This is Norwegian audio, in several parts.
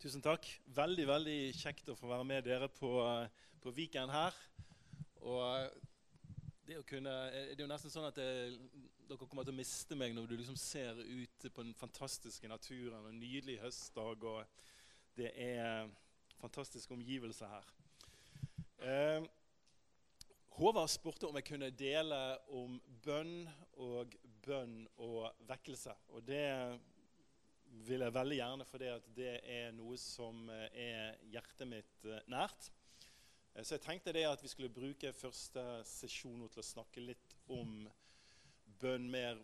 Tusen takk. Veldig veldig kjekt å få være med dere på, på Viken her. Og det, å kunne, det er jo nesten sånn at det, dere kommer til å miste meg når du liksom ser ut på den fantastiske naturen. En nydelig høstdag, og det er fantastiske omgivelser her. Eh, Håvard spurte om jeg kunne dele om bønn og bønn og vekkelse. Og det vil jeg veldig gjerne, for det er noe som eh, er hjertet mitt eh, nært. Eh, så jeg tenkte det at vi skulle bruke første sesjon til å snakke litt om bønn mer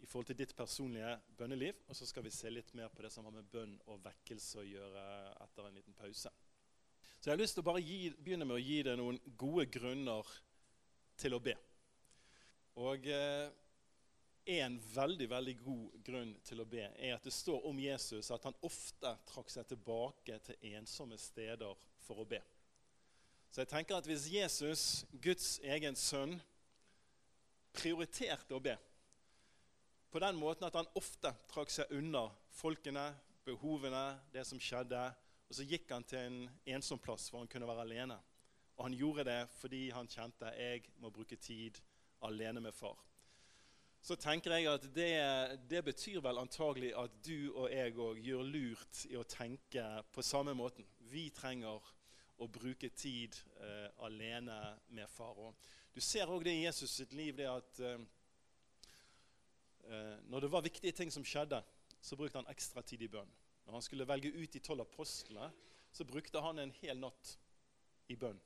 i forhold til ditt personlige bønneliv. Og så skal vi se litt mer på det som har med bønn og vekkelse å gjøre etter en liten pause. Så jeg har lyst til å bare gi, begynne med å gi deg noen gode grunner til å be. Og eh, en veldig veldig god grunn til å be er at det står om Jesus at han ofte trakk seg tilbake til ensomme steder for å be. Så jeg tenker at hvis Jesus, Guds egen sønn, prioriterte å be på den måten at han ofte trakk seg unna folkene, behovene, det som skjedde, og så gikk han til en ensom plass hvor han kunne være alene. Og han gjorde det fordi han kjente jeg må bruke tid alene med far så tenker jeg at det, det, betyr vel antagelig at du og jeg òg gjør lurt i å tenke på samme måten. Vi trenger å bruke tid eh, alene med far. Og du ser òg det i Jesus sitt liv, det at eh, eh, når det var viktige ting som skjedde, så brukte han ekstra tid i bønn. Når han skulle velge ut de tolv apostlene, så brukte han en hel natt i bønn.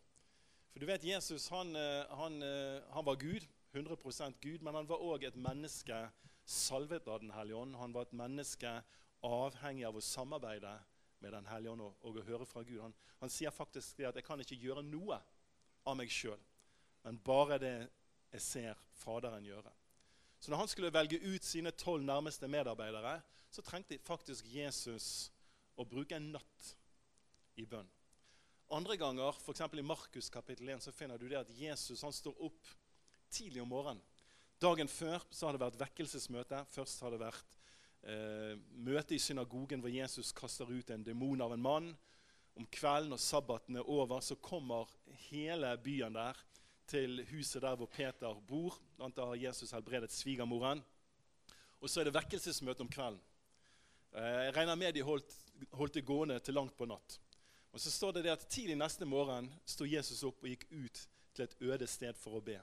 For du vet, Jesus han, eh, han, eh, han var Gud. 100% Gud, men han var òg et menneske salvet av Den hellige ånd. Han var et menneske avhengig av å samarbeide med Den hellige ånd og, og, å høre fra Gud. Han, han sier faktisk det at 'jeg kan ikke gjøre noe av meg sjøl', men bare det jeg ser Faderen gjøre. Så når han skulle velge ut sine tolv nærmeste medarbeidere, så trengte faktisk Jesus å bruke en natt i bønn. Andre ganger, f.eks. i Markus kapittel 1, så finner du det at Jesus han står opp tidlig om morgenen. Dagen før så har det vært vekkelsesmøte. Først har det vært eh, møte i synagogen hvor Jesus kaster ut en demon av en mann. Om kvelden og sabbaten er over, så kommer hele byen der til huset der hvor Peter bor. Da har Jesus helbredet svigermoren. Og så er det vekkelsesmøte om kvelden. Eh, jeg regner med de holdt, holdt det gående til langt på natt. Og så står det det at Tidlig neste morgen sto Jesus opp og gikk ut til et øde sted for å be.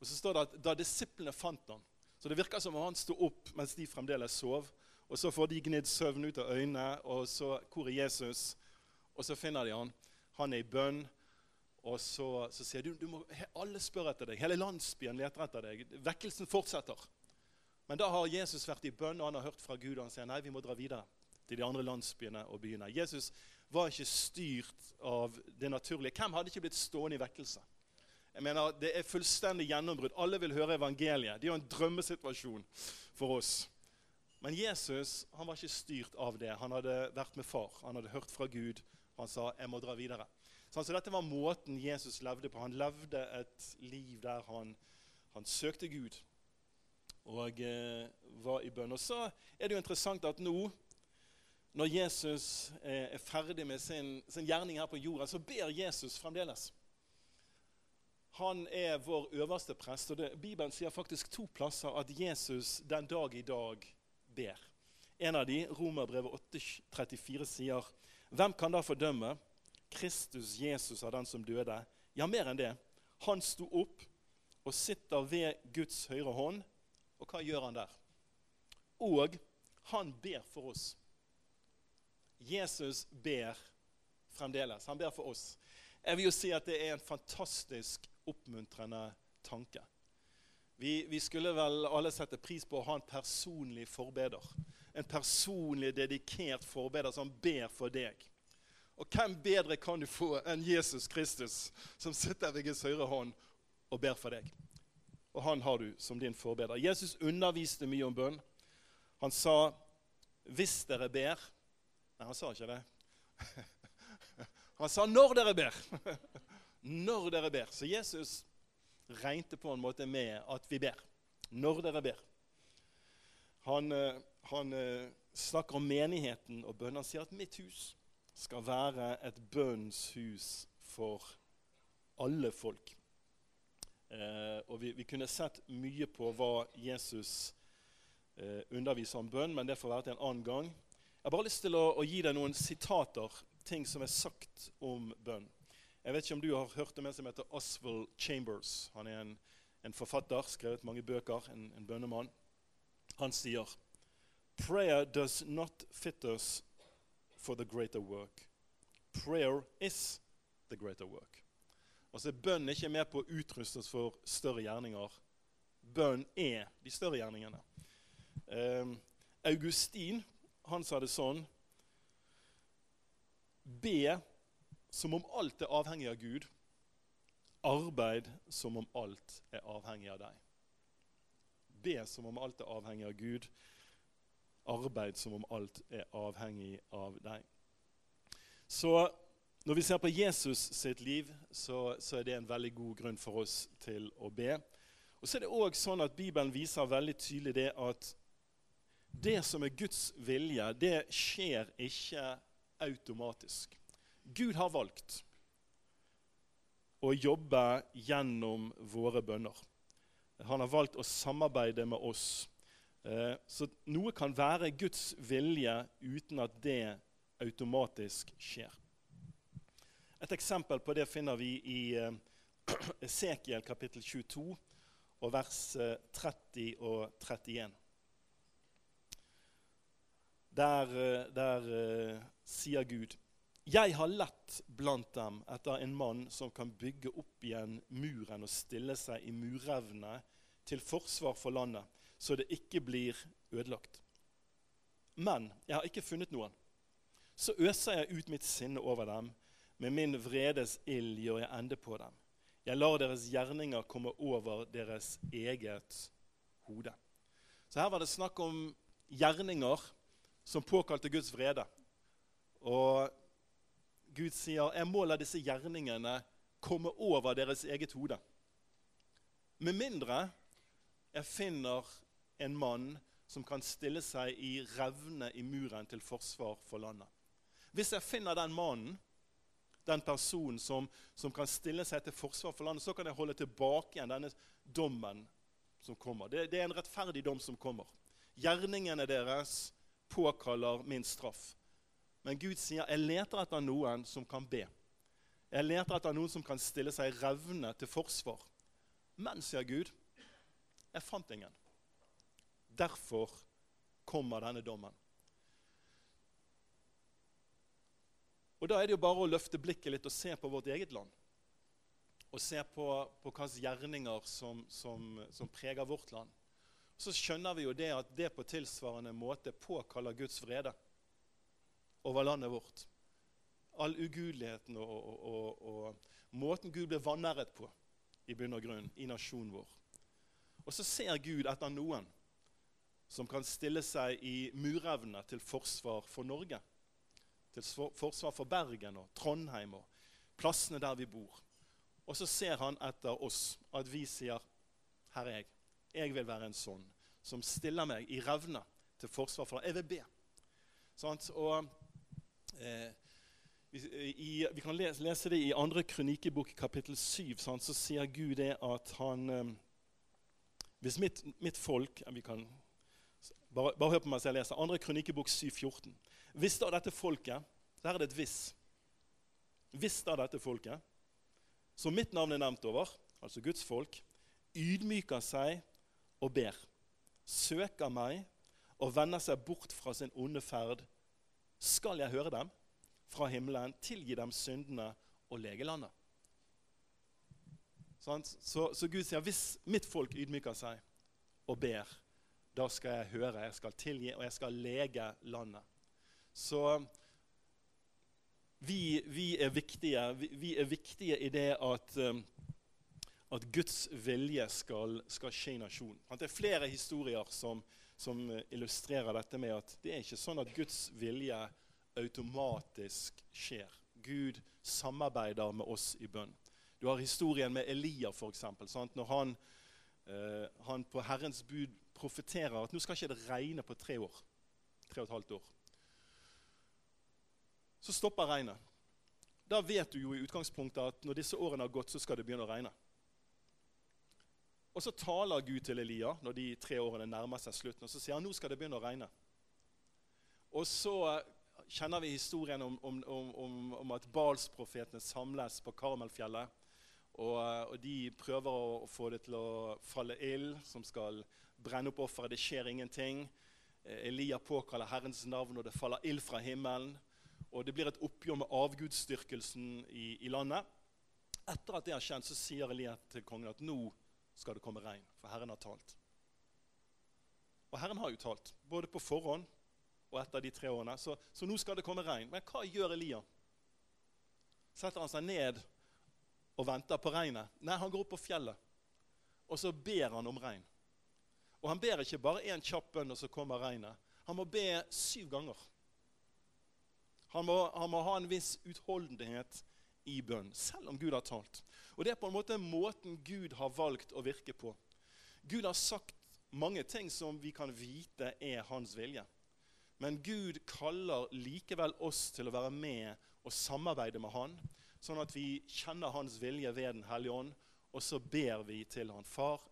Og så står det at da disiplene fant ham Så det virker som om han sto opp mens de fremdeles sov. Og så får de gnidd søvn ut av øynene, og så Hvor er Jesus? Og så finner de han. Han er i bønn. Og så, så sier du, du må, alle spør etter deg. Hele landsbyen leter etter deg. Vekkelsen fortsetter. Men da har Jesus vært i bønn, og han har hørt fra Gud. Og han sier nei, vi må dra videre til de andre landsbyene og byene. Jesus var ikke styrt av det naturlige. Hvem hadde ikke blitt stående i vekkelse? Jeg mener, Det er fullstendig gjennombrudd. Alle vil høre evangeliet. Det er jo en drømmesituasjon for oss. Men Jesus han var ikke styrt av det. Han hadde vært med far. Han hadde hørt fra Gud. Han sa 'jeg må dra videre'. Så Dette var måten Jesus levde på. Han levde et liv der han, han søkte Gud og eh, var i bønn. Og Så er det jo interessant at nå, når Jesus eh, er ferdig med sin, sin gjerning her på jorda, så ber Jesus fremdeles. Han er vår øverste prest. og det, Bibelen sier faktisk to plasser at Jesus den dag i dag ber. En av de, Romerbrevet 8,34, sier Hvem kan da fordømme? Kristus Jesus av den som døde. Ja, mer enn det. Han sto opp og sitter ved Guds høyre hånd. Og hva gjør han der? Og han ber for oss. Jesus ber fremdeles. Han ber for oss. Jeg vil jo si at det er en fantastisk oppmuntrende tanke. Vi, vi, skulle vel alle sette pris på å ha en personlig forbeder. En personlig, dedikert forbeder som ber for deg. Og hvem bedre kan du få enn Jesus Kristus, som sitter ved Guds høyre hånd og ber for deg? Og han har du som din forbeder. Jesus underviste mye om bønn. Han sa 'hvis dere ber' Nei, han sa ikke det. Han sa 'når dere ber' når dere ber. Så Jesus regnet på en måte med at vi ber. Når dere ber. Han, eh, han, eh, snakker om menigheten og bønnen. Han sier at 'mitt hus skal være et bønnshus for alle folk'. Eh, og vi, vi, kunne sett mye på hva Jesus eh, underviser om bønn, men det får være til en annen gang. Jeg har bare lyst til å, å gi deg noen sitater, ting som er sagt om bønn. Jeg vet ikke om du har hørt om en som heter Oswald Chambers. Han er en, en forfatter, skrevet mange bøker, en, en bønnemann. Han sier Prayer does not fit us for the greater work. Prayer is the greater work. Altså Bønn er ikke med på å utruste oss for større gjerninger. Bønn er de større gjerningene. Um, Augustin han sa det sånn Be som om alt er avhengig av Gud. Arbeid som om alt er avhengig av deg. Be som om alt er avhengig av Gud. Arbeid som om alt er avhengig av deg. Så når vi ser på Jesus sitt liv, så, så, er det en veldig god grunn for oss til å be. Og så er det også sånn at Bibelen viser veldig tydelig det at det som er Guds vilje, det skjer ikke automatisk. Gud har valgt å jobbe gjennom våre bønner. Han har valgt å samarbeide med oss. Eh, så noe kan være Guds vilje uten at det automatisk skjer. Et eksempel på det finner vi i eh, Esekiel kapittel 22 og vers 30 eh, og 31. Der, eh, der sier Gud jeg har lett blant dem etter en mann som kan bygge opp igjen muren og stille seg i murevne til forsvar for landet, så det ikke blir ødelagt. Men jeg har ikke funnet noen. Så øser jeg ut mitt sinne over dem med min vredes ild gjør jeg ende på dem. Jeg lar deres gjerninger komme over deres eget hode. Så her var det snakk om gjerninger som påkalte Guds vrede. Og Gud sier, 'Jeg må la disse gjerningene komme over deres eget hode'. Med mindre jeg finner en mann som kan stille seg i revne i muren til forsvar for landet. Hvis jeg finner den mannen, den personen som, som, kan stille seg til forsvar for landet, så kan jeg holde tilbake igjen denne dommen som kommer. Det, det er en rettferdig dom som kommer. Gjerningene deres påkaller min straff. Men Gud sier, 'Jeg leter etter noen som kan be.' 'Jeg leter etter noen som kan stille seg revne til forsvar.' Men, sier Gud, 'jeg fant ingen.' Derfor kommer denne dommen. Og Da er det jo bare å løfte blikket litt og se på vårt eget land. Og se på, på hvilke gjerninger som, som, som, preger vårt land. Så skjønner vi jo det at det på tilsvarende måte påkaller Guds vrede over landet vårt. All ugudeligheten og, og, og, og måten Gud blir vanæret på i bunn og grunn i nasjonen vår. Og så ser Gud etter noen som kan stille seg i murevne til forsvar for Norge til forsvar for Bergen og Trondheim og plassene der vi bor. Og så ser han etter oss at vi sier, 'Her er jeg. Jeg vil være en sånn som stiller meg i revne til forsvar for deg. Jeg vil be.' Sånn, og eh, i, vi, kan lese, lese, det i andre kronikebok, kapittel 7. Sånn, så sier Gud det at han eh, Hvis mitt, mitt folk kan, bare, bare, hør på meg så jeg leser. Andre kronikebok 7, 14. Hvis da dette folket Der er det et hvis. Hvis da dette folket, som mitt navn er nevnt over, altså Guds folk, ydmyker seg og ber, søker meg og vender seg bort fra sin onde ferd, skal jeg høre dem fra himmelen, tilgi dem syndene og lege landet. Så, så, Gud sier hvis mitt folk ydmyker seg og ber, da skal jeg høre, jeg skal tilgi, og jeg skal lege landet. Så vi, vi, er viktige. Vi, vi, er viktige i det at, um, at Guds vilje skal, skal, skje i nasjonen. Det er flere historier som, som, illustrerer dette med at det er ikke sånn at Guds vilje automatisk skjer. Gud samarbeider med oss i bønn. Du har historien med Elia, f.eks. Når han, eh, han på Herrens bud profeterer at nå skal ikke det regne på tre år. Tre og et halvt år. Så stopper regnet. Da vet du jo i utgangspunktet at når disse årene har gått, så skal det begynne å regne. Og så taler Gud til Elia når de tre årene nærmer seg slutten, og så sier han nå skal det begynne å regne. Og så kjenner vi historien om, om, om, om at Balsprofetene samles på Karmelfjellet. Og, og, de prøver å, få det til å falle ild, som skal brenne opp offeret. Det skjer ingenting. Elia påkaller Herrens navn, og det faller ild fra himmelen. Og det blir et oppgjør med avgudsdyrkelsen i, i landet. Etter at det har skjedd, så sier Elia til kongen at nå skal det komme regn, for Herren har talt. Og Herren har jo talt, både på forhånd og etter de tre årene. Så, så nå skal det komme regn. Men hva gjør Elia? Setter han seg ned og venter på regnet? Nei, han går opp på fjellet, og så ber han om regn. Og han ber ikke bare én kjapp bønn, og så kommer regnet. Han må be syv ganger. Han må, han må, ha en viss utholdenhet i bønn, selv om Gud har talt. Og Det er på en måte måten Gud har valgt å virke på. Gud har sagt mange ting som vi kan vite er hans vilje. Men Gud kaller likevel oss til å være med og samarbeide med Han, sånn at vi kjenner Hans vilje ved Den hellige ånd, og så ber vi til Han. Far,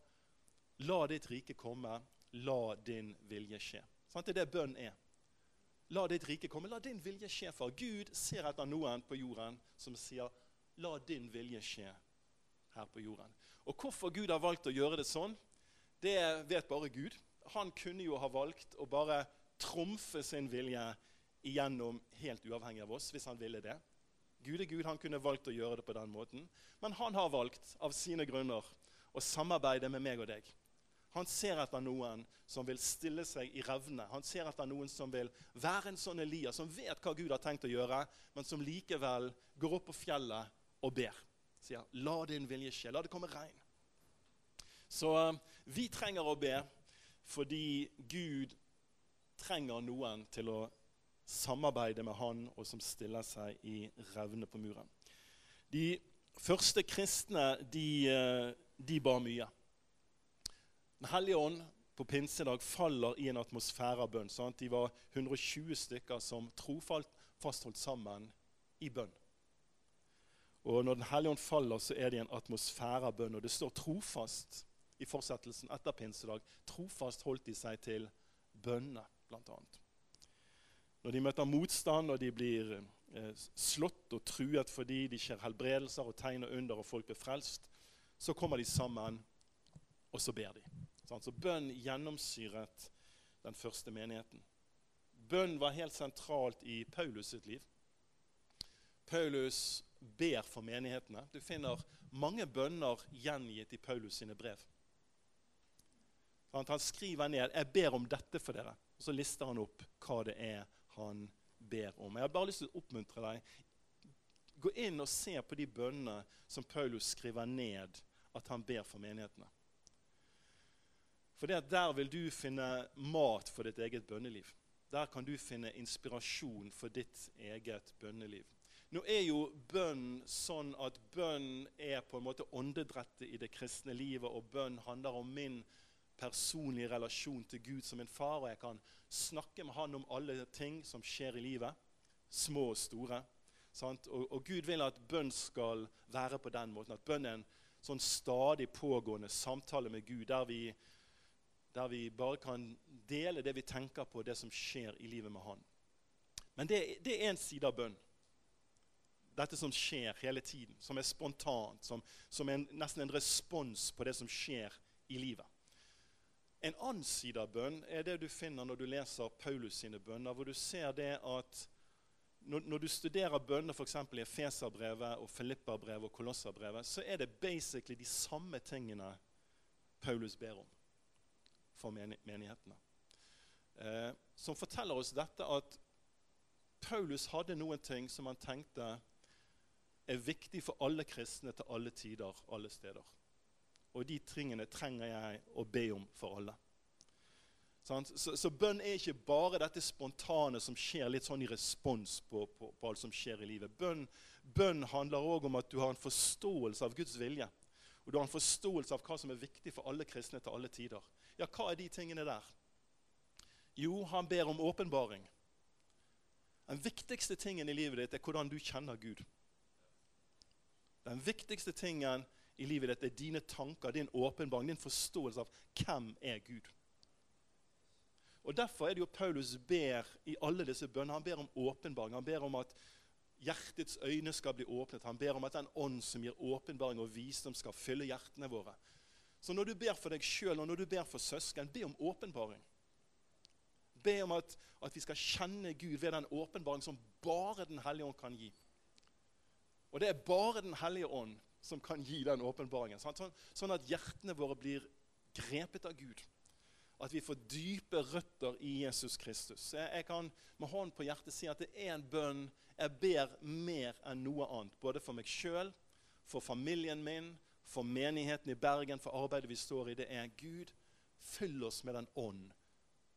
la ditt rike komme, la din vilje skje. Sånn, det er det bønn er. La ditt rike komme. La din vilje skje, far. Gud ser etter noen på jorden som sier, la din vilje skje her på jorden. Og Hvorfor Gud har valgt å gjøre det sånn, det vet bare Gud. Han kunne jo ha valgt å bare trumfe sin vilje igjennom helt uavhengig av oss, hvis han ville det. Gud er Gud, han kunne valgt å gjøre det på den måten. Men han har valgt, av sine grunner, å samarbeide med meg og deg. Han ser etter noen som vil stille seg i revne. Han ser etter noen som vil være en sånn Elia, som vet hva Gud har tenkt å gjøre, men som likevel går opp på fjellet og ber. Sier, 'La din vilje skje. La det komme regn.' Så eh, vi trenger å be fordi Gud trenger noen til å samarbeide med han, og som stiller seg i revne på muren. De første kristne de, eh, de ba mye. Den hellige ånd på pinsedag faller i en atmosfære av bønn. Sant? De var 120 stykker som trofalt fastholdt sammen i bønn. Og Når Den hellige ånd faller, så er det en atmosfære av bønn. Og det står trofast i fortsettelsen etter pinsedag. Trofast holdt de seg til bønne, bl.a. Når de møter motstand og de blir eh, slått og truet fordi de skjer helbredelser og tegner under og folk blir frelst, så kommer de sammen, og så ber de. Så bønn gjennomsyret den første menigheten. Bønn var helt sentralt i Paulus sitt liv. Paulus ber for menighetene. Du finner mange bønner gjengitt i Paulus sine brev. Han skriver ned 'Jeg ber om dette for dere', og så lister han opp hva det er han ber om. Jeg har bare lyst til å oppmuntre deg. Gå inn og se på de bønnene som Paulus skriver ned at han ber for menighetene. For der vil du finne mat for ditt eget bønneliv. Der kan du finne inspirasjon for ditt eget bønneliv. Nå er jo bønn sånn at bønn er på en måte åndedrettet i det kristne livet, og bønn handler om min personlige relasjon til Gud som min far. Og jeg kan snakke med han om alle ting som skjer i livet, små og store. Og, og, Gud vil at bønn skal være på den måten. At bønn er en sånn stadig pågående samtale med Gud, der vi der vi bare kan dele det vi tenker på, det som skjer i livet med Han. Men det, det er en side av bønn. Dette som skjer hele tiden, som er spontant, som, som er en, nesten en respons på det som skjer i livet. En annen side av bønn er det du finner når du leser Paulus sine bønner, hvor du ser det at når, når du studerer bønner f.eks. i Efeserbrevet, og Filipperbrevet og Kolosserbrevet, så er det basically de samme tingene Paulus ber om for menighetene. Eh, som forteller oss dette at Paulus hadde noen ting som han tenkte er viktig for alle kristne til alle tider, alle steder. Og de tingene trenger jeg å be om for alle. Så, så, bønn er ikke bare dette spontane som skjer litt sånn i respons på, på, på alt som skjer i livet. Bønn, bønn handler òg om at du har en forståelse av Guds vilje. Og du har en forståelse av hva som er viktig for alle kristne til alle tider. Ja, hva er de tingene der? Jo, han ber om åpenbaring. Den viktigste tingen i livet ditt er hvordan du kjenner Gud. Den viktigste tingen i livet ditt er dine tanker, din åpenbaring, din forståelse av hvem er Gud. Og Derfor er det jo Paulus ber i alle disse bønnene. Han ber om åpenbaring. Han ber om at hjertets øyne skal bli åpnet. Han ber om at den ånd som gir åpenbaring og visdom, skal fylle hjertene våre. Så når du ber for deg sjøl og når du ber for søsken, be om åpenbaring. Be om at, at vi skal kjenne Gud ved den åpenbaring som bare Den hellige ånd kan gi. Og det er bare Den hellige ånd som kan gi den åpenbaringen. Sånn, sånn at hjertene våre blir grepet av Gud. At vi får dype røtter i Jesus Kristus. Jeg, jeg kan med hånd på hjertet si at det er en bønn jeg ber mer enn noe annet. Både for meg sjøl, for familien min, for menigheten i Bergen, for arbeidet vi står i. Det er Gud, fyll oss med den ånd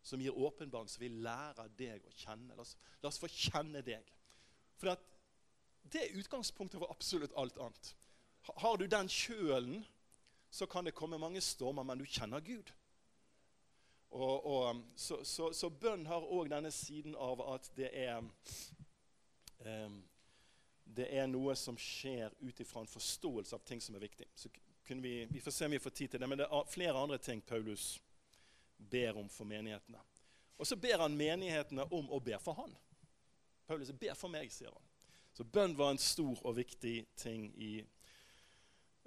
som gir åpenbaring, så vi lærer deg å kjenne. La oss, la oss få kjenne deg. For det er utgangspunktet for absolutt alt annet. Har du den kjølen, så kan det komme mange stormer, men du kjenner Gud. Og, og, så, så, så, bønn har òg denne siden av at det er um, Det er noe som skjer ut ifra en forståelse av ting som er viktig. Så vi, vi, får se om vi får tid til det, men det er flere andre ting Paulus ber om for menighetene. Og så ber han menighetene om å be for han. Paulus ber for meg, sier han. Så bønn var en stor og viktig ting i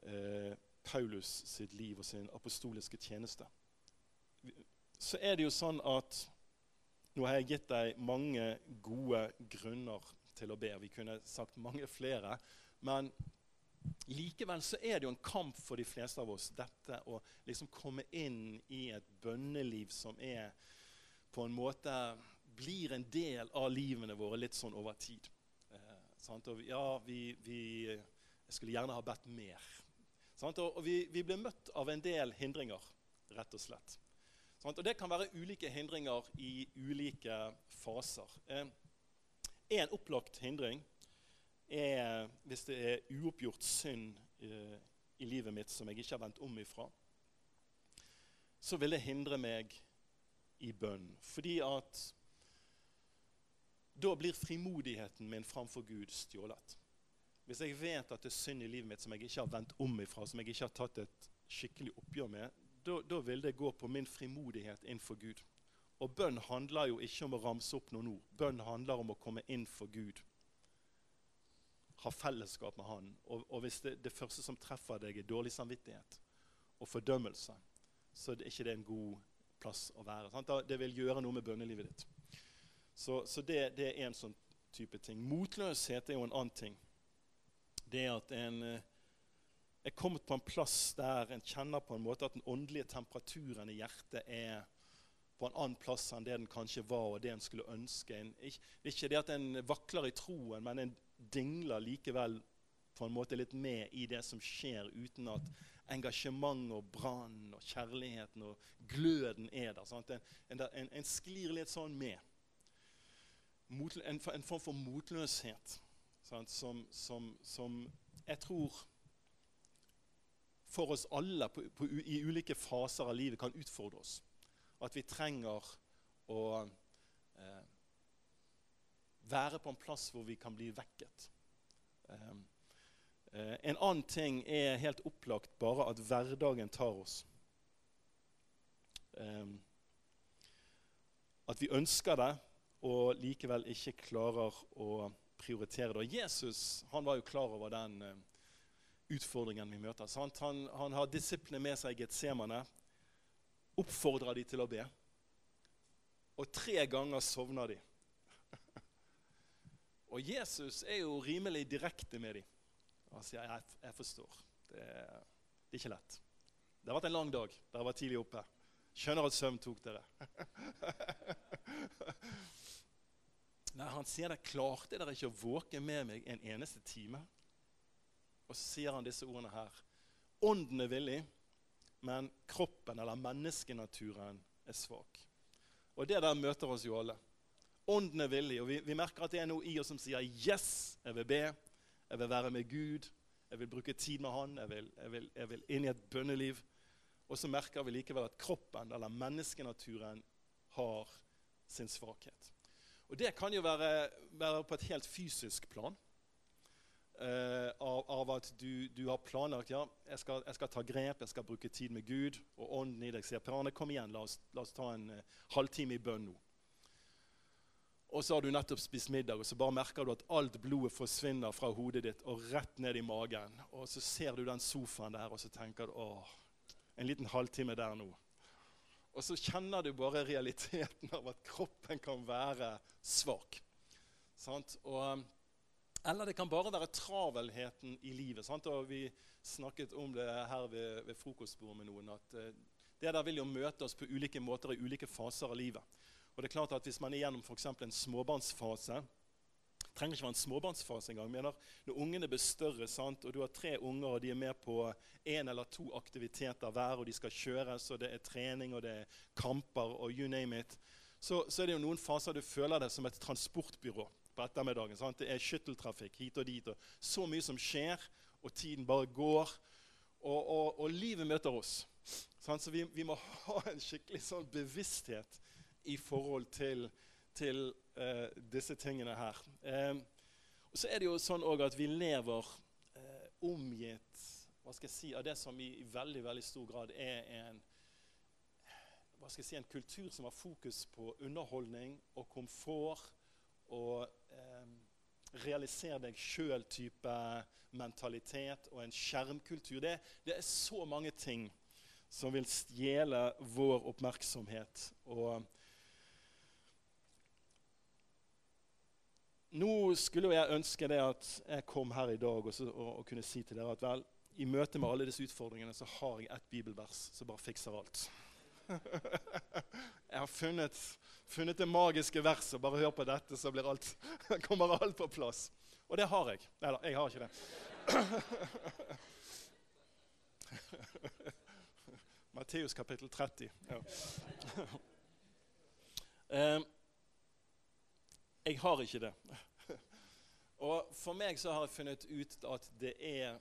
eh, Paulus sitt liv og sin apostoliske tjeneste. Så er det jo sånn at nå har jeg gitt deg mange gode grunner til å be. Vi kunne sagt mange flere. Men likevel så er det jo en kamp for de fleste av oss dette å liksom komme inn i et bønneliv som er på en måte blir en del av livene våre litt sånn over tid. Sant? Og ja, vi, vi, Jeg skulle gjerne ha bedt mer. Sant? Og, vi, vi, blir møtt av en del hindringer, rett og slett. Og det kan være ulike hindringer i ulike faser. Eh, en opplagt hindring er hvis det er uoppgjort synd eh, i livet mitt som jeg ikke har vendt om ifra. Så vil det hindre meg i bønn. Fordi at da blir frimodigheten min framfor Gud stjålet. Hvis jeg vet at det er synd i livet mitt som jeg ikke har vendt om ifra, som jeg ikke har tatt et skikkelig oppgjør med, da vil det gå på min frimodighet innenfor Gud. Og bønn handler jo ikke om å ramse opp noen ord. Bønn handler om å komme inn for Gud. Ha fellesskap med Han. Og, og hvis det, det, første som treffer deg, er dårlig samvittighet og fordømmelse, så er det ikke det en god plass å være. Sant? Det vil gjøre noe med bønnelivet ditt. Så, så det, det, er en sånn type ting. Motløshet er jo en annen ting. Det er at en eh, er kommet på en plass der en kjenner på en måte at den åndelige temperaturen i hjertet er på en annen plass enn det den kanskje var, og det en skulle ønske. En, ikke, ikke det at en vakler i troen, men en dingler likevel på en måte litt med i det som skjer, uten at engasjementet og brannen og kjærligheten og gløden er der. En, en, en, sklir litt sånn med en, en, form for motløshet som, som, som, jeg tror for oss alle på, på, i ulike faser av livet kan utfordre oss. At vi trenger å eh, være på en plass hvor vi kan bli vekket. Eh, eh, en annen ting er helt opplagt bare at hverdagen tar oss. Eh, at vi ønsker det, og likevel ikke klarer å prioritere det. Og Jesus han var jo klar over den uh, utfordringen vi møter. Han, han, har disiplene med seg i Getsemane, oppfordrer de til å be. Og tre ganger sovner de. og Jesus er jo rimelig direkte med dem. Han sier jeg, forstår. Det er ikke lett. Det har vært en lang dag. Dere var tidlig oppe. Skjønner at søvn tok dere. Nei, Han sier det klarte dere ikke å våke med meg en eneste time. Og så sier han disse ordene her. Ånden er villig, men kroppen, eller menneskenaturen, er svak. Og det der møter oss jo alle. Ånden er villig, og vi, vi, merker at det er noe i oss som sier 'yes, jeg vil be', 'jeg vil være med Gud', 'jeg vil bruke tid med Han', jeg vil, jeg vil, jeg vil inn i et bønneliv'. Og så merker vi likevel at kroppen, eller menneskenaturen, har sin svakhet. Og Det kan jo være, være på et helt fysisk plan. Uh, av, av, at du, du, har planlagt ja, jeg skal, jeg skal, ta grep, jeg skal bruke tid med Gud. Og ånden i deg sier Per Arne, kom igjen, la oss, la oss ta en uh, halvtime i bønn nå. Og så har du nettopp spist middag, og så bare merker du at alt blodet forsvinner fra hodet ditt og rett ned i magen. Og så ser du den sofaen der, og så tenker du åh, en liten halvtime der nå. Og så kjenner du bare realiteten av at kroppen kan være svak. Sant? Og eller det kan bare være travelheten i livet. Sant? Og Vi snakket om det her ved, ved frokostbordet med noen. at uh, Det der vil jo møte oss på ulike måter i ulike faser av livet. Og det er klart at Hvis man er gjennom f.eks. en småbarnsfase trenger ikke være en småbarnsfase engang. Mener, når ungene blir større, sant, og du har tre unger og de er med på én eller to aktiviteter hver, og de skal kjøres, og det er trening og det er kamper og you name it, så, så er det jo noen faser du føler deg som et transportbyrå på ettermiddagen. Sant? Det er skytteltrafikk hit og dit. og Så mye som skjer, og tiden bare går. Og, og, og livet møter oss. Sant? Så vi, vi, må ha en skikkelig sånn bevissthet i forhold til, til uh, disse tingene her. Um, og så er det jo sånn at vi lever uh, omgitt hva skal jeg si, av det som i, i veldig veldig stor grad er en hva skal jeg si, en kultur som har fokus på underholdning og komfort og eh, realisere deg sjøl-type mentalitet og en skjermkultur. Det, det, er så mange ting som vil stjele vår oppmerksomhet. Og nå skulle jeg ønske det at jeg kom her i dag og, så, og, og kunne si til dere at vel, i møte med alle disse utfordringene så har jeg ett bibelvers som bare fikser alt. jeg har funnet funnet det magiske verset. Bare hør på dette, så alt, kommer alt på plass. Og det har jeg. Nei da, jeg har ikke det. Matteus kapittel 30. Ja. um, jeg har ikke det. Og for meg så har jeg funnet ut at det er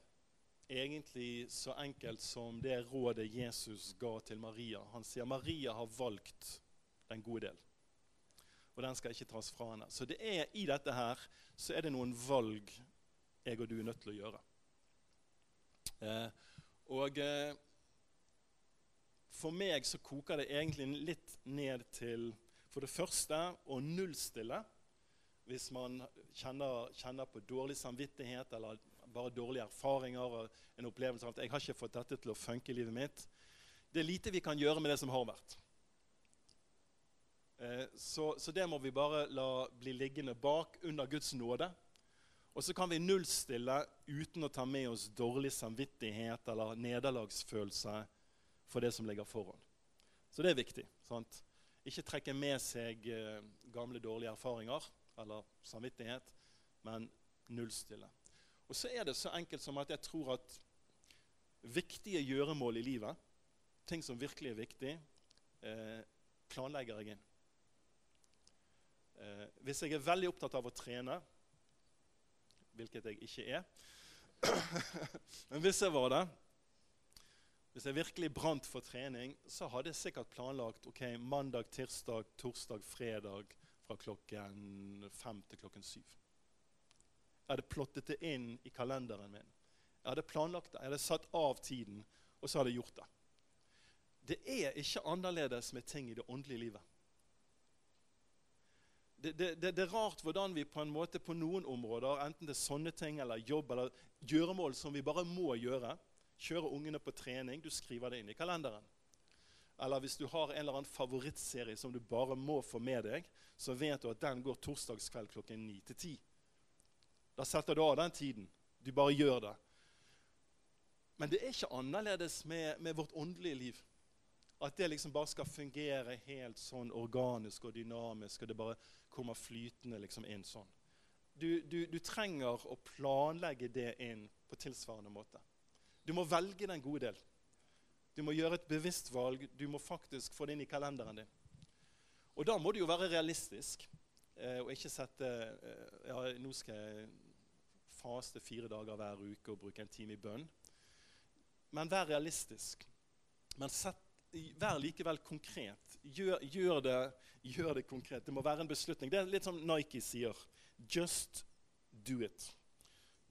egentlig så enkelt som det rådet Jesus ga til Maria. Han sier Maria har valgt den gode del og den skal ikke tas fra henne. Så det er, i dette her så er det noen valg jeg og du er nødt til å gjøre. Eh, og eh, for meg så koker det egentlig litt ned til for det første å nullstille hvis man kjenner, kjenner, på dårlig samvittighet eller bare dårlige erfaringer og en opplevelse av at jeg har ikke fått dette til å funke i livet mitt. Det er lite vi kan gjøre med det som har vært. Eh, så, så, det må vi bare la bli liggende bak under Guds nåde. Og så kan vi nullstille uten å ta med oss dårlig samvittighet eller nederlagsfølelse for det som ligger foran. Så det er viktig. sant? Ikke trekke med seg eh, gamle, dårlige erfaringer eller samvittighet, men nullstille. Og så er det så enkelt som at jeg tror at viktige gjøremål i livet, ting som virkelig er viktig, eh, planlegger jeg inn. Eh, hvis jeg er veldig opptatt av å trene, hvilket jeg ikke er Men hvis jeg var det, hvis jeg virkelig brant for trening, så hadde jeg sikkert planlagt ok, mandag, tirsdag, torsdag, fredag fra klokken fem til klokken syv. Jeg hadde plottet det inn i kalenderen min. Jeg hadde planlagt det, jeg hadde satt av tiden, og så hadde jeg gjort det. Det er ikke annerledes med ting i det åndelige livet det, det, det, er rart hvordan vi på en måte på noen områder, enten det er sånne ting eller jobb eller gjøremål som vi bare må gjøre, kjøre ungene på trening, du skriver det inn i kalenderen. Eller hvis du har en eller annen favorittserie som du bare må få med deg, så vet du at den går torsdagskveld klokken 9 til 10. Da setter du av den tiden. Du bare gjør det. Men det er ikke annerledes med, med vårt åndelige liv. At det liksom bare skal fungere helt sånn organisk og dynamisk. og det bare kommer flytende liksom inn sånn. Du, du, du, trenger å planlegge det inn på tilsvarende måte. Du må velge den gode del. Du må gjøre et bevisst valg. Du må faktisk få det inn i kalenderen din. Og da må du jo være realistisk eh, og ikke sette eh, ja, Nå skal jeg faste fire dager hver uke og bruke en time i bønn. Men vær realistisk. Men sett vær likevel konkret. Gjør, gjør, det, gjør, det, konkret. Det må være en beslutning. Det er litt som Nike sier. Just do it.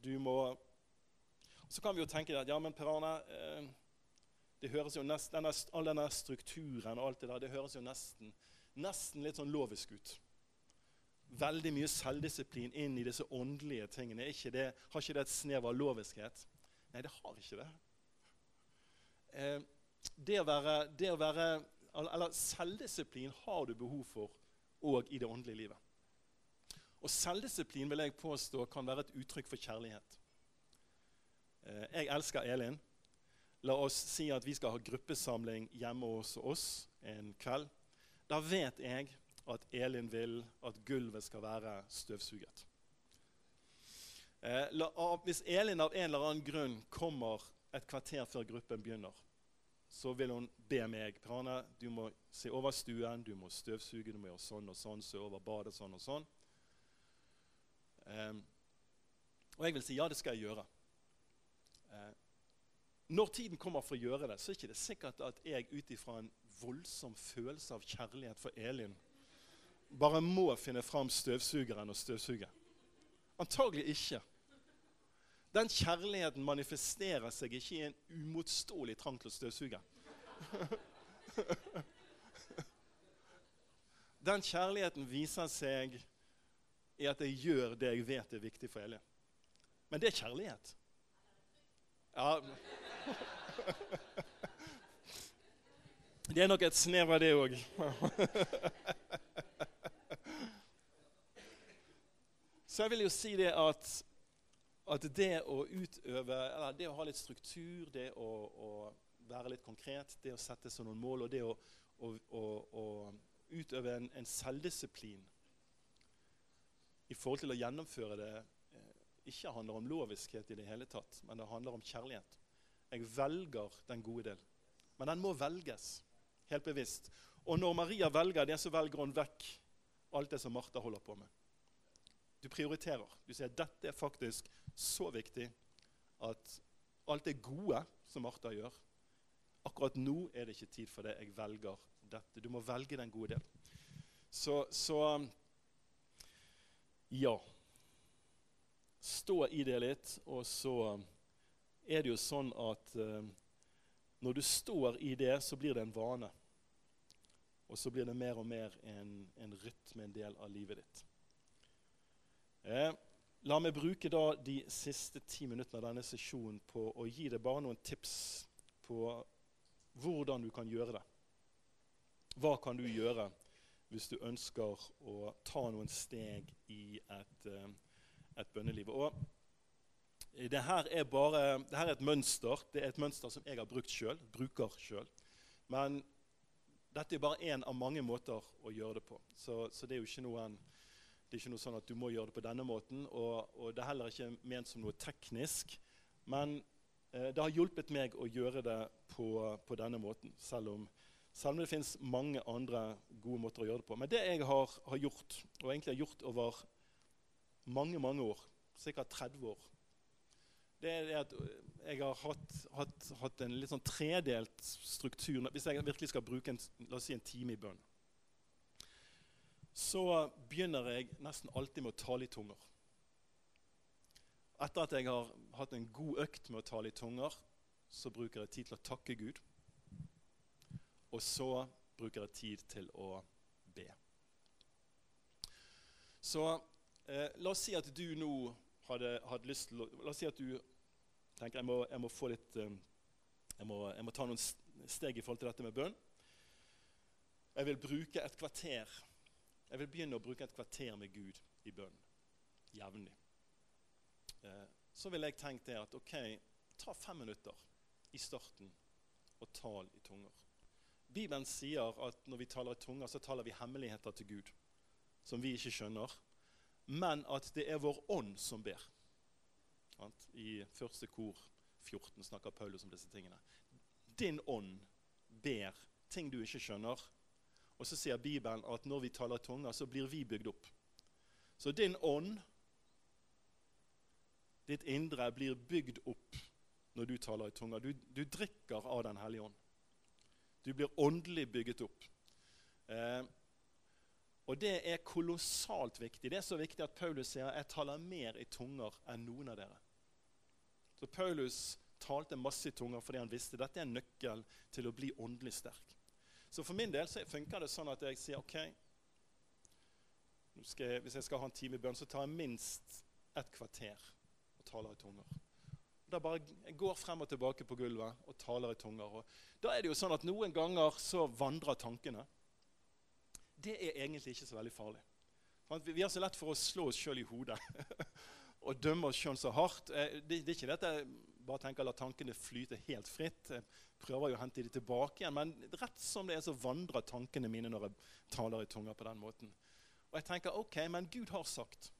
Du må Så kan vi jo tenke at ja, men Per Arne eh, det høres jo nest, denne, All denne strukturen og alt det der, det høres jo nesten, nesten litt sånn lovisk ut. Veldig mye selvdisiplin inn i disse åndelige tingene. Ikke det, har ikke det et snev av loviskhet? Nei, det har ikke det. Eh, det å være, det å være eller Selvdisiplin har du behov for òg i det åndelige livet. Og Selvdisiplin vil jeg påstå kan være et uttrykk for kjærlighet. Eh, jeg elsker Elin. La oss si at vi skal ha gruppesamling hjemme hos oss en kveld. Da vet jeg at Elin vil at gulvet skal være støvsuget. Eh, hvis Elin av en eller annen grunn kommer et kvarter før gruppen begynner, så vil hun be meg Prana, du må se over stuen, du må støvsuge, du må gjøre sånn og sånn, se over badet sånn og sånn. Um, og jeg vil si ja, det skal jeg gjøre. Uh, når tiden kommer for å gjøre det, så er det ikke sikkert at jeg ut ifra en voldsom følelse av kjærlighet for Elin bare må finne fram støvsugeren og støvsuge. Antagelig ikke. Den kjærligheten manifesterer seg ikke i en umotståelig trang til å støvsuge. Den kjærligheten viser seg i at jeg gjør det jeg vet er viktig for Elin. Men det er kjærlighet. Ja. Det er nok et snev av det òg. Så jeg vil jo si det at at det å utøve, eller det å ha litt struktur, det å, å være litt konkret, det å sette seg noen mål og det å, å, å utøve en, en, selvdisiplin i forhold til å gjennomføre det, eh, ikke handler om loviskhet i det hele tatt, men det handler om kjærlighet. Jeg velger den gode del. Men den må velges helt bevisst. Og når Maria velger det, så velger hun vekk alt det som Martha holder på med. Du prioriterer. Du sier dette er faktisk så viktig at alt det gode som Martha gjør Akkurat nå er det ikke tid for det. Jeg velger dette. Du må velge den gode del. Så, så ja. Stå i det litt, og så er det jo sånn at uh, når du står i det, så blir det en vane. Og så blir det mer og mer en, en rytme, en del av livet ditt. Eh, la meg bruke da de siste ti minuttene av denne sesjonen på å gi deg bare noen tips på hvordan du kan gjøre det. Hva kan du gjøre hvis du ønsker å ta noen steg i et, uh, et bønneliv? Og det her er bare det her er et mønster. Det er et mønster som jeg har brukt selv, bruker sjøl. Men dette er bare én av mange måter å gjøre det på. Så, så det er jo ikke noen det er ikke noe sånn at du må gjøre det på denne måten. Og, og det er heller ikke ment som noe teknisk. Men eh, det har hjulpet meg å gjøre det på, på denne måten. Selv om, selv om, det finnes mange andre gode måter å gjøre det på. Men det jeg har, har gjort, og egentlig har gjort over mange, mange år, sikkert 30 år, det er at jeg har hatt, hatt, hatt en litt sånn tredelt struktur. Hvis jeg virkelig skal bruke en, la oss si en time i bønn så begynner jeg nesten alltid med å tale i tunger. Etter at jeg har hatt en god økt med å tale i tunger, så bruker jeg tid til å takke Gud. Og så bruker jeg tid til å be. Så eh, la oss si at du nå hadde, hadde, lyst til å La oss si at du tenker jeg må, jeg må få litt eh, jeg, må, jeg må ta noen steg i forhold til dette med bønn. Jeg vil bruke et kvarter jeg vil begynne å bruke et kvarter med Gud i bønn jevnlig. Eh, så vil jeg tenke at ok, ta fem minutter i starten og tal i tunger. Bibelen sier at når vi taler i tunger, så taler vi hemmeligheter til Gud som vi ikke skjønner, men at det er vår ånd som ber. I første kor 14 snakker Paulus om disse tingene. Din ånd ber ting du ikke skjønner, og så sier Bibelen at når vi taler tunger, så blir vi bygd opp. Så din ånd, ditt indre, blir bygd opp når du taler i tunger. Du, du drikker av Den hellige ånd. Du blir åndelig bygget opp. Eh, og det er kolossalt viktig. Det er så viktig at Paulus sier jeg taler mer i tunger enn noen av dere. Så Paulus talte masse i tunger fordi han visste dette er en nøkkel til å bli åndelig sterk. Så for min del så funker det sånn at jeg sier OK jeg, Hvis jeg skal ha en time i bønn, så tar jeg minst et kvarter og taler i tunger. Da bare, Jeg går frem og tilbake på gulvet og taler i tunger. Og da er det jo sånn at Noen ganger så vandrer tankene. Det er egentlig ikke så veldig farlig. Vi har så lett for å slå oss sjøl i hodet og dømme oss sjøl så hardt. Eh, det, det er ikke dette bare tenker la tankene flyte helt fritt. Jeg prøver jo å hente dem tilbake igjen, men rett som det er, så vandrer tankene mine når jeg taler i tunger på den måten. Og jeg tenker ok, men Gud har sagt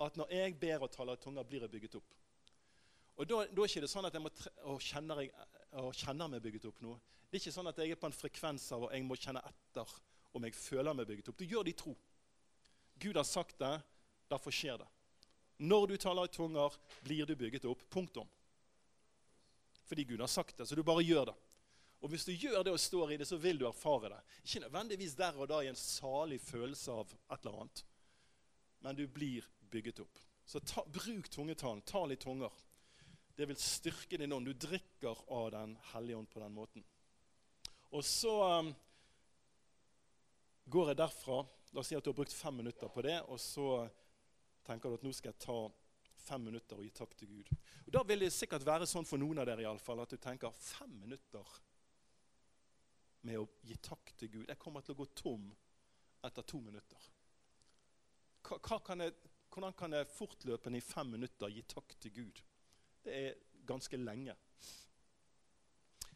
at når jeg ber og taler i tunger, blir jeg bygget opp. Og Da, da er ikke det sånn at jeg må og kjenner, jeg, og kjenner meg bygget opp nå. Det er ikke sånn at jeg er på en frekvens av og jeg må kjenne etter om jeg føler meg bygget opp. Du gjør det i tro. Gud har sagt det, derfor skjer det. Når du taler i tunger, blir du bygget opp. Punktum fordi Gud har sagt det. Så du bare gjør det. Og hvis du gjør det og står i det, så vil du erfare det. Ikke nødvendigvis der og da i en salig følelse av et eller annet, men du blir bygget opp. Så ta, bruk tungetalen. Ta litt tunger. Det vil styrke din ånd. Du drikker av Den hellige ånd på den måten. Og så um, går jeg derfra. La oss si at du har brukt fem minutter på det, og så tenker du at nå skal jeg ta fem minutter og gi takk til Gud. Og Da vil det sikkert være sånn for noen av dere i alle fall, at du tenker fem minutter med å gi takk til Gud. Jeg kommer til å gå tom etter to minutter. Kan jeg, hvordan kan jeg fortløpende i fem minutter gi takk til Gud? Det er ganske lenge.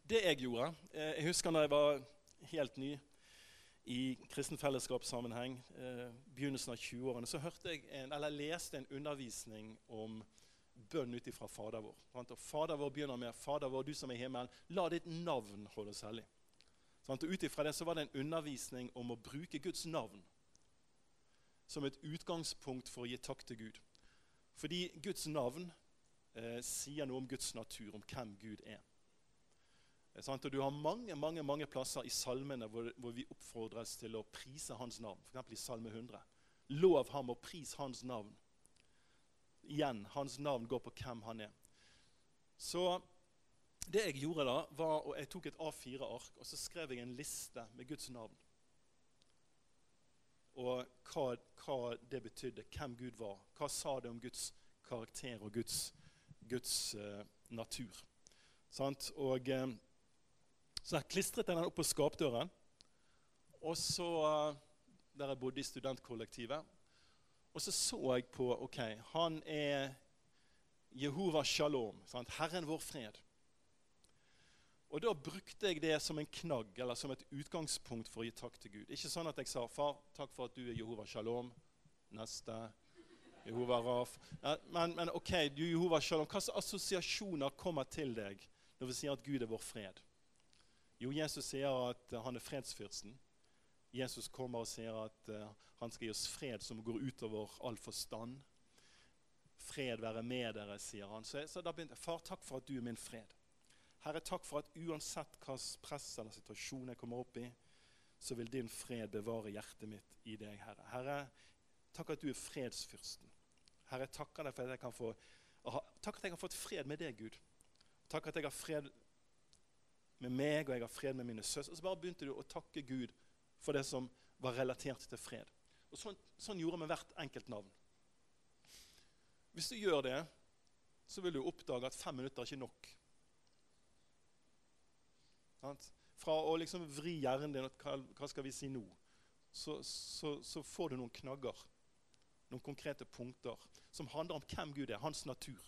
Det jeg gjorde eh, Jeg husker da jeg var helt ny i kristenfellesskapssammenheng eh, begynnelsen av 20-årene, så hørte jeg en, eller leste en undervisning om bønn ut ifra Fader vår. Og Fader vår begynner med 'Fader vår, du som er i himmelen, la ditt navn holdes hellig'. Og Ut ifra det så var det en undervisning om å bruke Guds navn som et utgangspunkt for å gi takk til Gud. Fordi Guds navn eh, sier noe om Guds natur, om hvem Gud er. Og Du har mange mange, mange plasser i salmene hvor, hvor vi oppfordres til å prise hans navn. F.eks. i Salme 100. Lov ham og pris hans navn. Igjen, hans navn går på hvem han er. Så det jeg gjorde da, var at jeg tok et A4-ark og så skrev jeg en liste med Guds navn. Og hva, hva, det betydde, hvem Gud var. Hva sa det om Guds karakter og Guds, Guds uh, natur. Sant? Og... Uh, så jeg klistret den opp på skapdøren. Og så, eh, Der jeg bodde i studentkollektivet. Og så så jeg på ok, Han er Jehova shalom. Sant? Herren vår fred. Og Da brukte jeg det som en knagg eller som et utgangspunkt for å gi takk til Gud. Ikke sånn at jeg sa 'Far, takk for at du er Jehova shalom'. Neste. Jehova raf. Men, men, ok, du Jehova shalom. Hvilke assosiasjoner kommer til deg når vi sier at Gud er vår fred? Jo, Jesus sier at han er fredsfyrsten. Jesus kommer og sier at uh, han skal gi oss fred som går utover all forstand. Fred være med dere, sier han. Så, så da begynte jeg. Far, takk for at du er min fred. Herre, takk for at uansett hva press eller situasjon jeg kommer opp i, så vil din fred bevare hjertet mitt i deg, Herre. Herre, takk at du er fredsfyrsten. Herre, deg for at jeg kan få, takk at jeg har fått fred med deg, Gud. Takk at jeg har fred med meg, og jeg har fred med mine søstre. Og så bare begynte du å takke Gud for det som var relatert til fred. Og Sånn, sånn gjorde vi hvert enkelt navn. Hvis du gjør det, så vil du oppdage at fem minutter er ikke nok. Fra å liksom vri hjernen din hva skal vi si nå, så, så, så får du noen knagger, noen konkrete punkter, som handler om hvem Gud er, hans natur.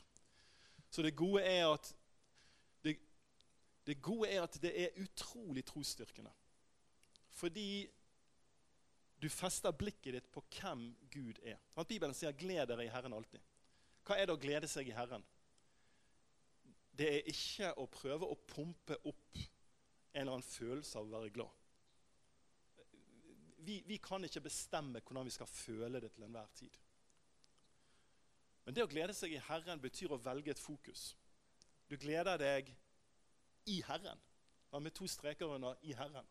Så det gode er at det gode er at det er utrolig trosstyrkende. Fordi du fester blikket ditt på hvem Gud er. At Bibelen sier 'gled dere i Herren alltid'. Hva er det å glede seg i Herren? Det er ikke å prøve å pumpe opp en eller annen følelse av å være glad. Vi, vi kan ikke bestemme hvordan vi skal føle det til enhver tid. Men det å glede seg i Herren betyr å velge et fokus. Du gleder deg i Herren. Ja, med to streker under 'i Herren'.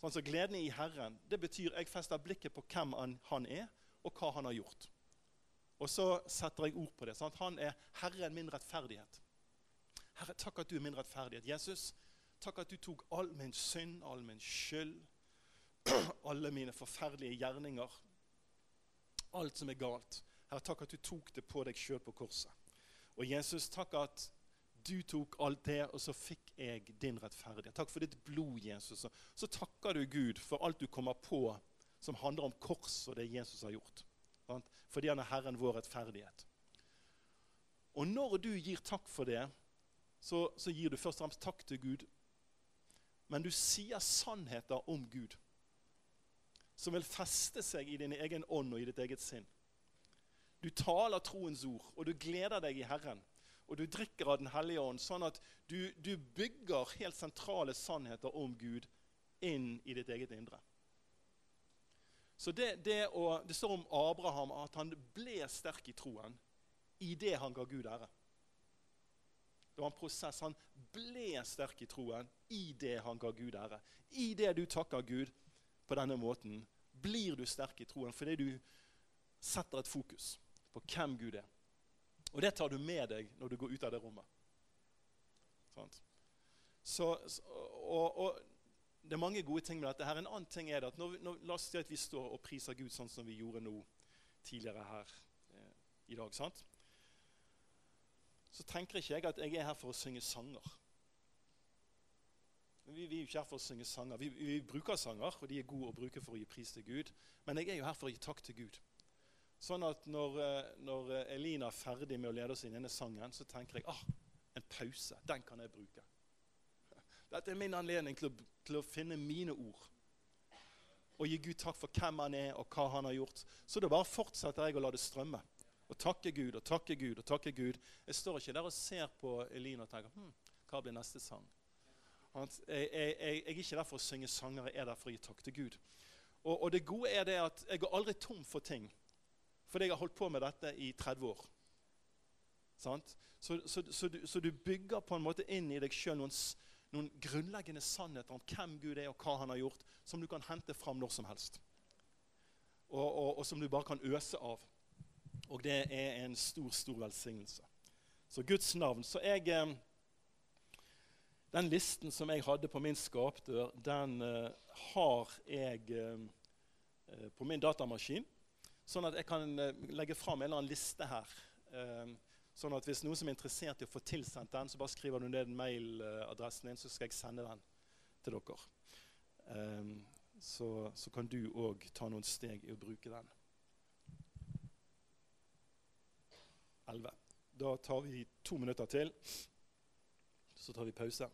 Sånn, så Gleden i Herren det betyr jeg fester blikket på hvem han, er, og hva han har gjort. Og så setter jeg ord på det. Sant? Han er Herren min rettferdighet. Herre, takk at du er min rettferdighet. Jesus, takk at du tok all min synd, all min skyld, alle mine forferdelige gjerninger. Alt som er galt. Herre, takk at du tok det på deg sjøl på korset. Og Jesus, takk at du tok alt det, og så fikk jeg din rettferdighet. Takk for ditt blod, Jesus. Så takker du Gud for alt du kommer på som handler om kors og det Jesus har gjort. Fordi han er Herren vår rettferdighet. Og når du gir takk for det, så, så gir du først og fremst takk til Gud. Men du sier sannheter om Gud som vil feste seg i din egen ånd og i ditt eget sinn. Du taler troens ord, og du gleder deg i Herren og du drikker av Den hellige ånd, sånn at du, du bygger helt sentrale sannheter om Gud inn i ditt eget indre. Så det, det, å, det står om Abraham at han ble sterk i troen i det han ga Gud ære. Det var en prosess. Han ble sterk i troen i det han ga Gud ære. I det du takker Gud på denne måten, blir du sterk i troen fordi du setter et fokus på hvem Gud er. Og det tar du med deg når du går ut av det rommet. Så, og, og, Det er mange gode ting med dette. her. En annen ting er at når, når, La oss si at vi står og priser Gud sånn som vi gjorde nå tidligere her eh, i dag. sant? Så tenker ikke jeg at jeg er her for å synge sanger. Vi, vi er jo ikke her for å synge sanger. Vi, vi, bruker sanger, og de er gode å bruke for å gi pris til Gud. Men jeg er jo her for å gi takk til Gud. Sånn at når, eh, når, eh, Elina er ferdig med å lede oss inn i denne sangen, så tenker jeg ah, en pause. Den kan jeg bruke. Dette er min anledning til å, til å finne mine ord. Og gi Gud takk for hvem han er, og hva han har gjort. Så da bare fortsetter jeg å la det strømme. Og takke Gud og takke Gud og takke Gud. Jeg står ikke der og ser på Elina og tenker hm, hva blir neste sang? Jeg, jeg, jeg, er ikke der for å synge sanger, jeg er der for å gi takk til Gud. Og, og det gode er det at jeg går aldri tom for ting. Fordi jeg har holdt på med dette i 30 år. Så, så, så, du, så, du, bygger på en måte inn i deg sjøl noen, noen, grunnleggende sannheter om hvem Gud er og hva han har gjort, som du kan hente fram når som helst. Og, og, og som du bare kan øse av. Og det er en stor, stor velsignelse. Så Guds navn. Så jeg eh, Den listen som jeg hadde på min skapdør, den uh, har jeg uh, på min datamaskin. Sånn at jeg kan eh, legge fram en eller annen liste her. Ehm, sånn at hvis noen som er interessert i å få tilsendt den, så bare skriver du ned mailadressen din, så skal jeg sende den til dere. Ehm, så, så kan du òg ta noen steg i å bruke den. 11. Da tar vi to minutter til. Så tar vi pause.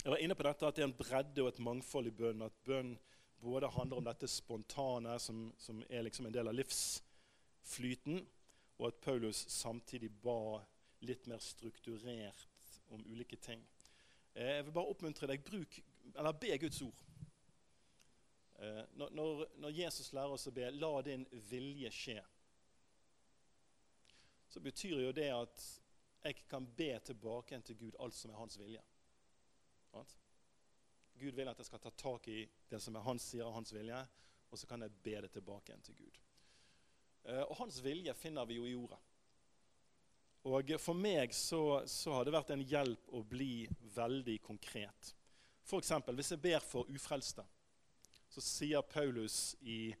Jeg var inne på dette at det er en bredde og et mangfold i bønnen. At bønn både handler om dette spontane, som, som, er liksom en del av livsflyten, og at Paulus samtidig ba litt mer strukturert om ulike ting. Eh, jeg vil bare oppmuntre deg bruk, eller be Guds ord. Eh, når, når, Jesus lærer oss å be 'la din vilje skje', så betyr jo det at jeg kan be tilbake til Gud alt som er hans vilje. Gud vil at jeg skal ta tak i det som er hans sier og hans vilje, og så kan jeg be det tilbake igjen til Gud. Eh, og hans vilje finner vi jo i ordet. Og For meg så, så har det vært en hjelp å bli veldig konkret. F.eks. hvis jeg ber for ufrelste, så sier Paulus i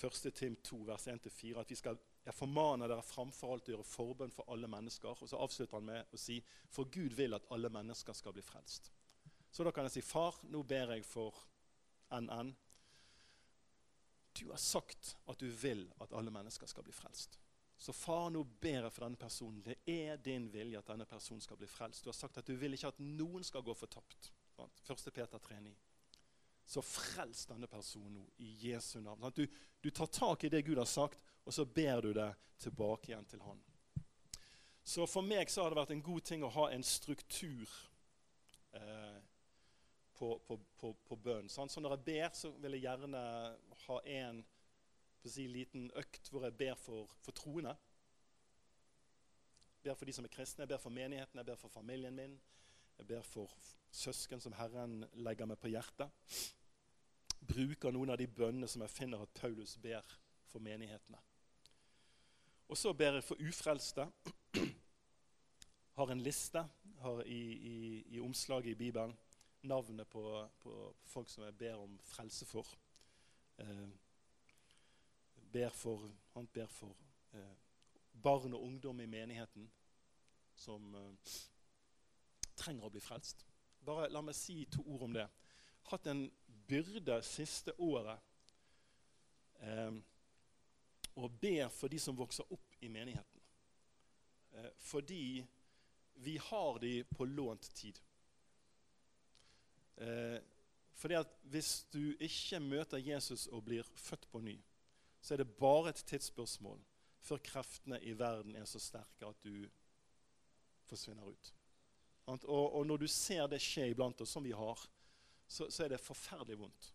1. Tim 2, vers 1-4 at vi skal jeg formaner dere framfor alt å gjøre forbønn for alle mennesker. Og så avslutter han med å si for Gud vil at alle mennesker skal bli frelst. Så da kan jeg si, 'Far, nå ber jeg for NN.' Du har sagt at du vil at alle mennesker skal bli frelst. Så far, nå ber jeg for denne personen. Det er din vilje at denne personen skal bli frelst. Du har sagt at du vil ikke at noen skal gå fortapt. 1. Peter 3,9. Så frels denne personen nå i Jesu navn. Du, du, tar tak i det Gud har sagt, og så ber du det tilbake igjen til Han. Så for meg så har det vært en god ting å ha en struktur eh, på, på, på, på bønn. Så når jeg ber, så vil jeg gjerne ha en si, liten økt hvor jeg ber for, for troende. Jeg ber for de som er kristne, jeg ber for menigheten, jeg ber for familien min. Jeg ber for søsken som Herren legger meg på hjertet. Bruker noen av de bønnene som jeg finner at Paulus ber for menighetene. Og så ber jeg for ufrelste. Har en liste har i, i, i omslaget i Bibelen navnet på, på, folk som jeg ber om frelse for. Eh, ber for han ber for eh, barn og ungdom i menigheten som eh, trenger å bli frelst. Bare La meg si to ord om det. Hatt en byrde siste året eh, å be for de som vokser opp i menigheten. Eh, fordi vi har de på lånt tid. Eh, fordi at Hvis du ikke møter Jesus og blir født på ny, så er det bare et tidsspørsmål før kreftene i verden er så sterke at du forsvinner ut. Og, og når du ser det skje iblant oss, som vi har, så, så, er det forferdelig vondt.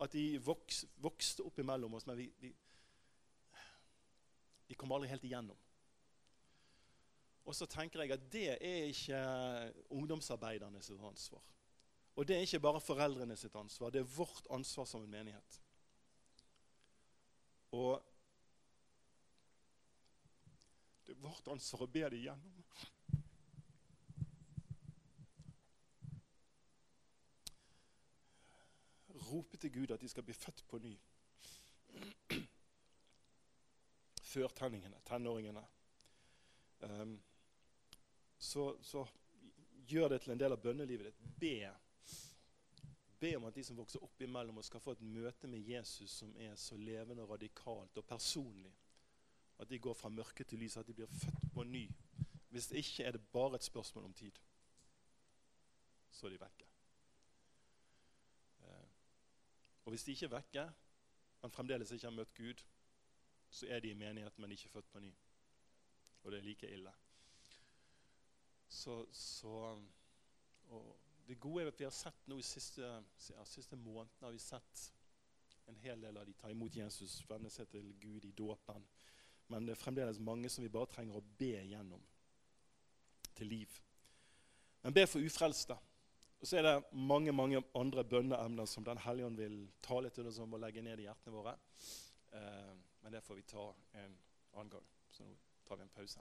At de voks, vokste opp imellom oss, men vi, vi, de kom aldri helt igjennom. Og så tenker jeg at det er ikke ungdomsarbeidernes ansvar. Og det er ikke bare foreldrene sitt ansvar, det er vårt ansvar som en menighet. Og det er vårt ansvar å be det igjennom. Rope til Gud at de skal bli født på ny. Førtenningene, tenåringene. Um, så, så gjør det til en del av bønnelivet ditt. Be be om at de som vokser opp imellom oss, skal få et møte med Jesus som er så levende, og radikalt og personlig. At de går fra mørke til lys, at de blir født på ny. Hvis ikke er det bare et spørsmål om tid. Så er de vekke. Eh, og hvis de ikke er vekke, men fremdeles ikke har møtt Gud, så er de i menighet, men ikke født på ny. Og det er like ille. Så, så og det gode er at vi har sett nå i siste, ja, siste månedene har vi sett en hel del av de ta imot Jesus, vende seg til Gud i dåpen. Men det er fremdeles mange som vi bare trenger å be gjennom til liv. Men be for ufrelste. Og så er det mange mange andre bønneemner som Den hellige ånd vil tale til oss om og legge ned i hjertene våre. Eh, men det får vi ta en annen gang. Så nå tar vi en pause.